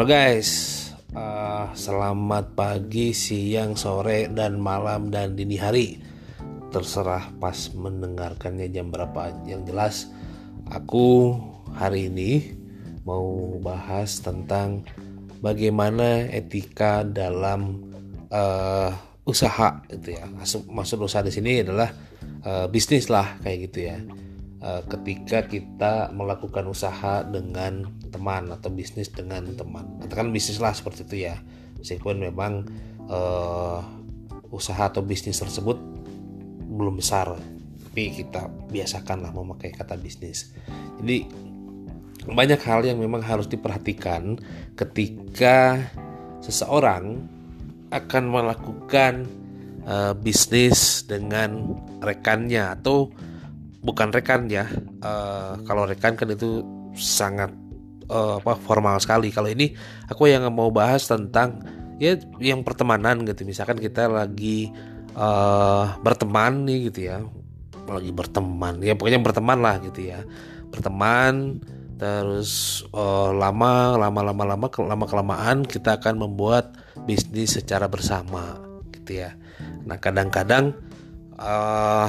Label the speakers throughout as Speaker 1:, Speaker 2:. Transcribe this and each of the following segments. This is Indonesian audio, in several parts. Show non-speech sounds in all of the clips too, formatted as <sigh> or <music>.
Speaker 1: Halo guys, uh, selamat pagi, siang, sore, dan malam dan dini hari. Terserah pas mendengarkannya jam berapa. Yang jelas, aku hari ini mau bahas tentang bagaimana etika dalam uh, usaha gitu ya. Maksud, maksud usaha di sini adalah uh, bisnis lah kayak gitu ya ketika kita melakukan usaha dengan teman atau bisnis dengan teman. Katakan bisnis lah seperti itu ya. Meskipun memang uh, usaha atau bisnis tersebut belum besar tapi kita biasakanlah memakai kata bisnis. Jadi banyak hal yang memang harus diperhatikan ketika seseorang akan melakukan uh, bisnis dengan rekannya atau bukan rekan ya uh, kalau rekan kan itu sangat uh, apa formal sekali. Kalau ini aku yang mau bahas tentang ya yang pertemanan gitu. Misalkan kita lagi uh, berteman nih gitu ya. Lagi berteman ya pokoknya berteman lah gitu ya. Berteman terus uh, lama lama lama lama lama kelamaan kita akan membuat bisnis secara bersama gitu ya. Nah kadang-kadang uh,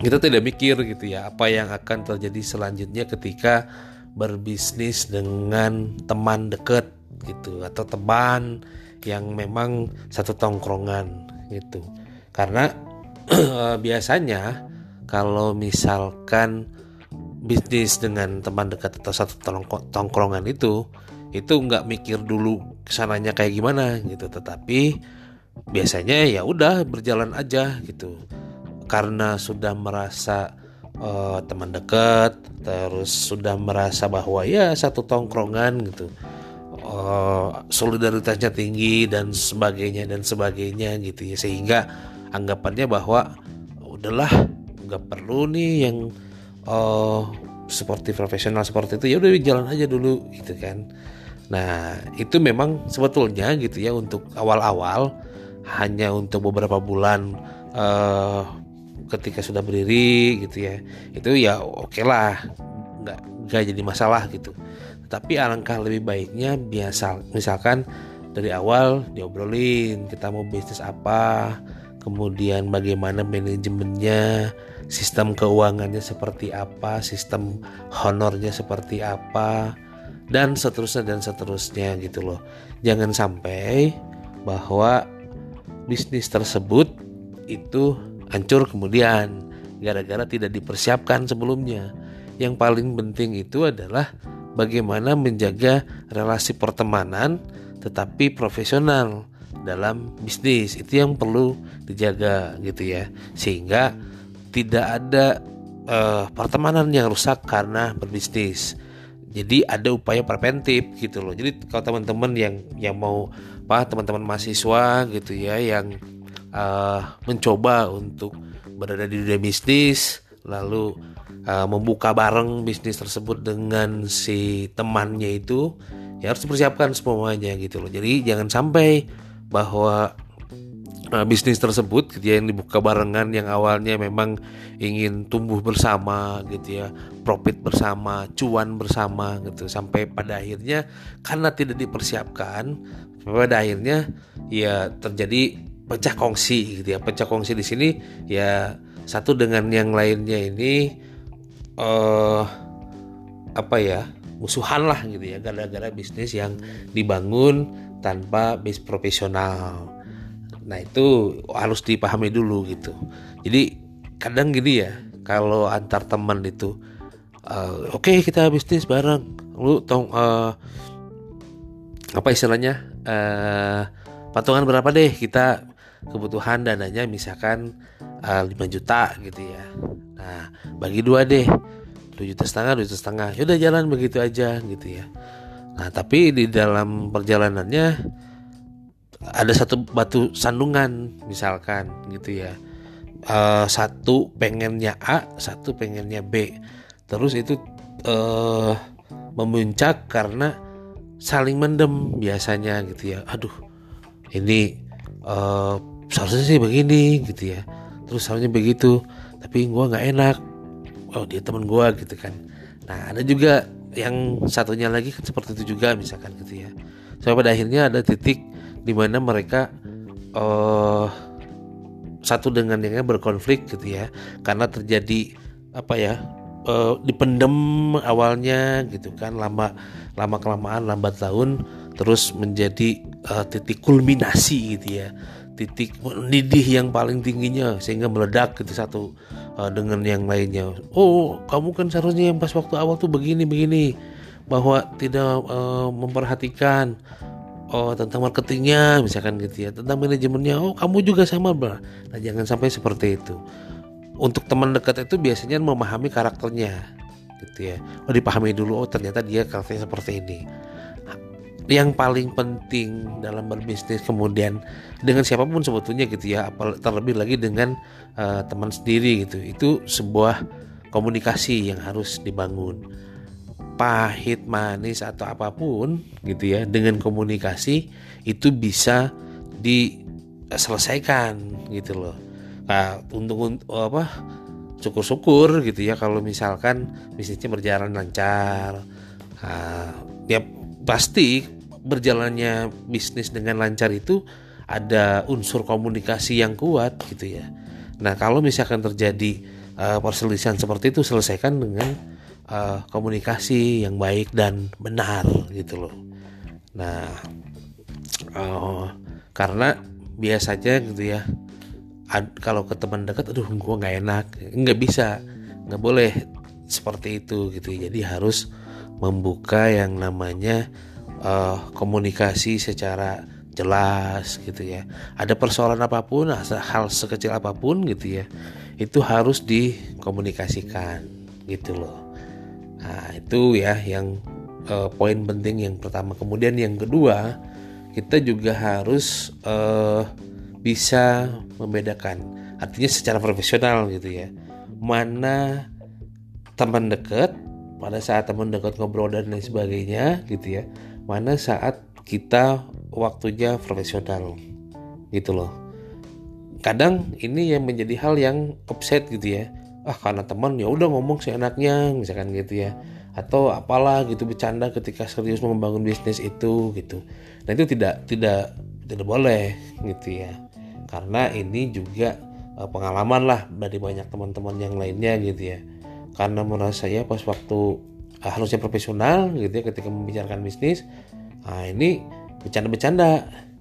Speaker 1: kita tidak mikir gitu ya apa yang akan terjadi selanjutnya ketika berbisnis dengan teman dekat gitu atau teman yang memang satu tongkrongan gitu. Karena <clears throat> biasanya kalau misalkan bisnis dengan teman dekat atau satu tongkrongan itu itu nggak mikir dulu ke sananya kayak gimana gitu. Tetapi biasanya ya udah berjalan aja gitu karena sudah merasa uh, teman dekat terus sudah merasa bahwa ya satu tongkrongan gitu uh, solidaritasnya tinggi dan sebagainya dan sebagainya gitu ya. Sehingga anggapannya bahwa udahlah nggak perlu nih yang uh, seperti profesional seperti itu ya udah jalan aja dulu gitu kan. Nah itu memang sebetulnya gitu ya untuk awal-awal hanya untuk beberapa bulan uh, ketika sudah berdiri gitu ya. Itu ya oke okay lah nggak nggak jadi masalah gitu. Tapi alangkah lebih baiknya biasa misalkan dari awal diobrolin kita mau bisnis apa kemudian bagaimana manajemennya sistem keuangannya seperti apa sistem honornya seperti apa dan seterusnya dan seterusnya gitu loh. Jangan sampai bahwa bisnis tersebut itu hancur kemudian gara-gara tidak dipersiapkan sebelumnya. Yang paling penting itu adalah bagaimana menjaga relasi pertemanan tetapi profesional dalam bisnis. Itu yang perlu dijaga gitu ya. Sehingga tidak ada uh, pertemanan yang rusak karena berbisnis. Jadi ada upaya preventif gitu loh. Jadi kalau teman-teman yang yang mau apa teman-teman mahasiswa gitu ya yang uh, mencoba untuk berada di dunia bisnis lalu uh, membuka bareng bisnis tersebut dengan si temannya itu ya harus dipersiapkan semuanya gitu loh. Jadi jangan sampai bahwa uh, bisnis tersebut gitu ya, yang dibuka barengan yang awalnya memang ingin tumbuh bersama gitu ya profit bersama cuan bersama gitu sampai pada akhirnya karena tidak dipersiapkan pada akhirnya ya terjadi pecah kongsi gitu ya. Pecah kongsi di sini ya satu dengan yang lainnya ini uh, apa ya musuhan lah gitu ya. Gara-gara bisnis yang dibangun tanpa bis profesional. Nah itu harus dipahami dulu gitu. Jadi kadang gini ya kalau antar teman itu uh, oke okay, kita bisnis bareng. Lu tong uh, apa istilahnya uh, patungan berapa deh kita kebutuhan dananya misalkan uh, eh, 5 juta gitu ya. Nah bagi dua deh 2 juta setengah 2 juta setengah. Yaudah jalan begitu aja gitu ya. Nah tapi di dalam perjalanannya ada satu batu sandungan misalkan gitu ya. Uh, satu pengennya A satu pengennya B. Terus itu uh, memuncak karena saling mendem biasanya gitu ya. Aduh ini uh, seharusnya sih begini gitu ya. Terus seharusnya begitu tapi gue nggak enak. Oh dia teman gue gitu kan. Nah ada juga yang satunya lagi kan seperti itu juga misalkan gitu ya. Sampai pada akhirnya ada titik di mana mereka uh, satu dengan yang berkonflik gitu ya. Karena terjadi apa ya uh, dipendem awalnya gitu kan. Lama lama kelamaan lambat tahun terus menjadi uh, titik kulminasi gitu ya. Titik mendidih yang paling tingginya sehingga meledak gitu satu uh, dengan yang lainnya. Oh, kamu kan seharusnya yang pas waktu awal tuh begini begini. Bahwa tidak uh, memperhatikan oh tentang marketingnya misalkan gitu ya. Tentang manajemennya oh kamu juga sama bah nah jangan sampai seperti itu. Untuk teman dekat itu biasanya memahami karakternya gitu ya. Oh dipahami dulu oh ternyata dia karakternya seperti ini yang paling penting dalam berbisnis kemudian dengan siapa pun sebetulnya gitu ya terlebih lagi dengan uh, teman sendiri gitu. Itu sebuah komunikasi yang harus dibangun. Pahit manis atau apa pun gitu ya dengan komunikasi itu bisa diselesaikan gitu loh. Nah untuk apa syukur-syukur gitu ya kalau misalkan bisnisnya berjalan lancar nah, ya pasti berjalannya bisnis dengan lancar itu ada unsur komunikasi yang kuat gitu ya. Nah kalau misalkan terjadi uh, perselisihan seperti itu selesaikan dengan uh, komunikasi yang baik dan benar gitu loh. Nah uh, karena biasanya gitu ya ad, kalau ke teman dekat aduh gue nggak enak nggak bisa nggak boleh seperti itu gitu jadi harus membuka yang namanya uh, komunikasi secara jelas gitu ya. Ada persoalan apa pun, hal sekecil apa pun gitu ya, itu harus dikomunikasikan gitu loh. Nah itu ya yang uh, poin penting yang pertama. Kemudian yang kedua kita juga harus uh, bisa membedakan, artinya secara profesional gitu ya, mana teman dekat pada saat teman dekat ngobrol dan lain sebagainya gitu ya. Mana saat kita waktunya profesional gitu loh. Kadang ini yang menjadi hal yang upset gitu ya. Ah karena teman ya udah ngomong seenaknya misalkan gitu ya. Atau apalah gitu bercanda ketika serius membangun bisnis itu gitu. Nah itu tidak tidak tidak boleh gitu ya. Karena ini juga uh, pengalaman lah dari banyak teman-teman yang lainnya gitu ya karena menurut saya pas waktu uh, harusnya profesional gitu ya ketika membicarakan bisnis nah ini bercanda-bercanda.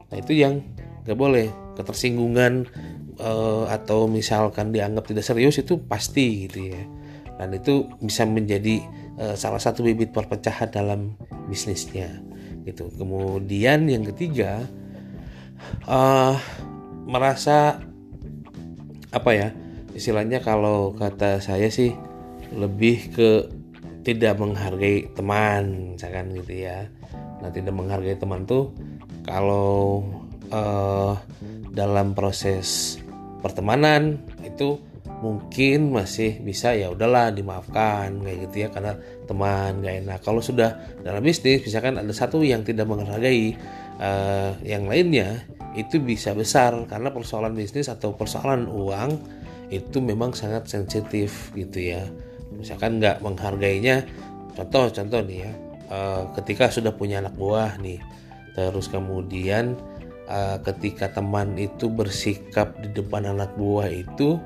Speaker 1: Nah itu yang nggak boleh. Ketersinggungan uh, atau misalkan dianggap tidak serius itu pasti gitu ya. Dan itu bisa menjadi uh, salah satu bibit perpecahan dalam bisnisnya gitu. Kemudian yang ketiga uh, merasa apa ya istilahnya kalau kata saya sih lebih ke tidak menghargai teman misalkan gitu ya. Nah tidak menghargai teman tuh kalau uh, dalam proses pertemanan itu mungkin masih bisa ya udahlah dimaafkan kayak gitu ya karena teman gak enak. Kalau sudah dalam bisnis misalkan ada satu yang tidak menghargai uh, yang lainnya itu bisa besar karena persoalan bisnis atau persoalan uang itu memang sangat sensitif gitu ya misalkan nggak menghargainya contoh contoh nih ya uh, ketika sudah punya anak buah nih terus kemudian uh, ketika teman itu bersikap di depan anak buah itu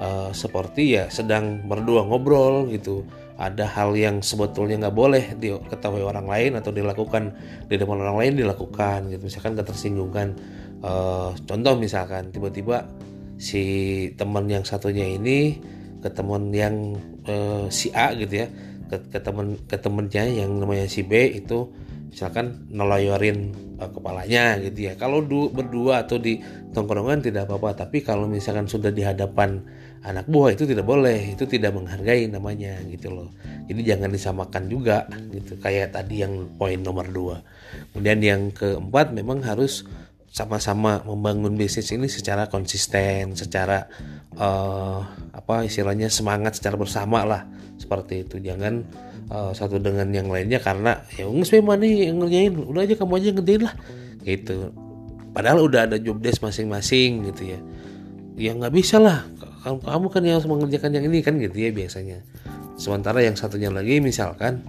Speaker 1: uh, seperti ya sedang berdua ngobrol gitu ada hal yang sebetulnya nggak boleh diketahui orang lain atau dilakukan di depan orang lain dilakukan gitu. Misalkan ketersinggungan uh, contoh misalkan tiba-tiba si teman yang satunya ini ke teman yang uh, si A gitu ya. Ke, ke temen ke temennya yang namanya si B itu misalkan nelayorin uh, kepalanya gitu ya. Kalau du, berdua atau di tongkrongan tidak apa-apa tapi kalau misalkan sudah di hadapan anak buah itu tidak boleh itu tidak menghargai namanya gitu loh. Jadi jangan disamakan juga gitu kayak tadi yang poin nomor dua. Kemudian yang keempat memang harus sama-sama membangun bisnis ini secara konsisten, secara uh, apa istilahnya semangat secara bersama lah seperti itu. Jangan uh, satu dengan yang lainnya karena ya memang nih yang ngerjain, udah aja kamu aja ngerjain lah gitu. Padahal udah ada job desk masing-masing gitu ya. Ya nggak bisa lah, kamu kan yang harus mengerjakan yang ini kan gitu ya biasanya. Sementara yang satunya lagi misalkan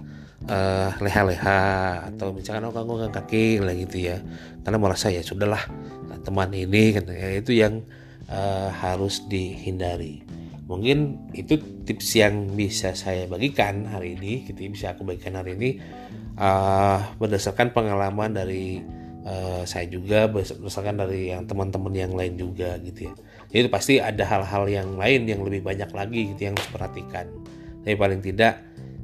Speaker 1: uh, leha-leha atau misalkan oh kamu angkat kaki lah gitu ya. Karena merasa ya sudahlah teman ini kan itu yang uh, harus dihindari. Mungkin itu tips yang bisa saya bagikan hari ini gitu ya, bisa aku bagikan hari ini uh, berdasarkan pengalaman dari uh, saya juga berdasarkan dari yang teman-teman yang lain juga gitu ya. Jadi pasti ada hal-hal yang lain yang lebih banyak lagi gitu yang harus perhatikan tapi paling tidak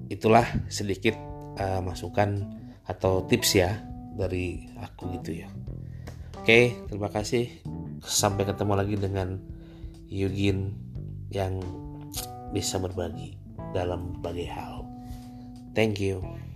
Speaker 1: itulah sedikit uh, masukan atau tips ya dari aku gitu ya. Oke terima kasih. Sampai ketemu lagi dengan Yugin yang bisa berbagi dalam berbagai hal. Thank you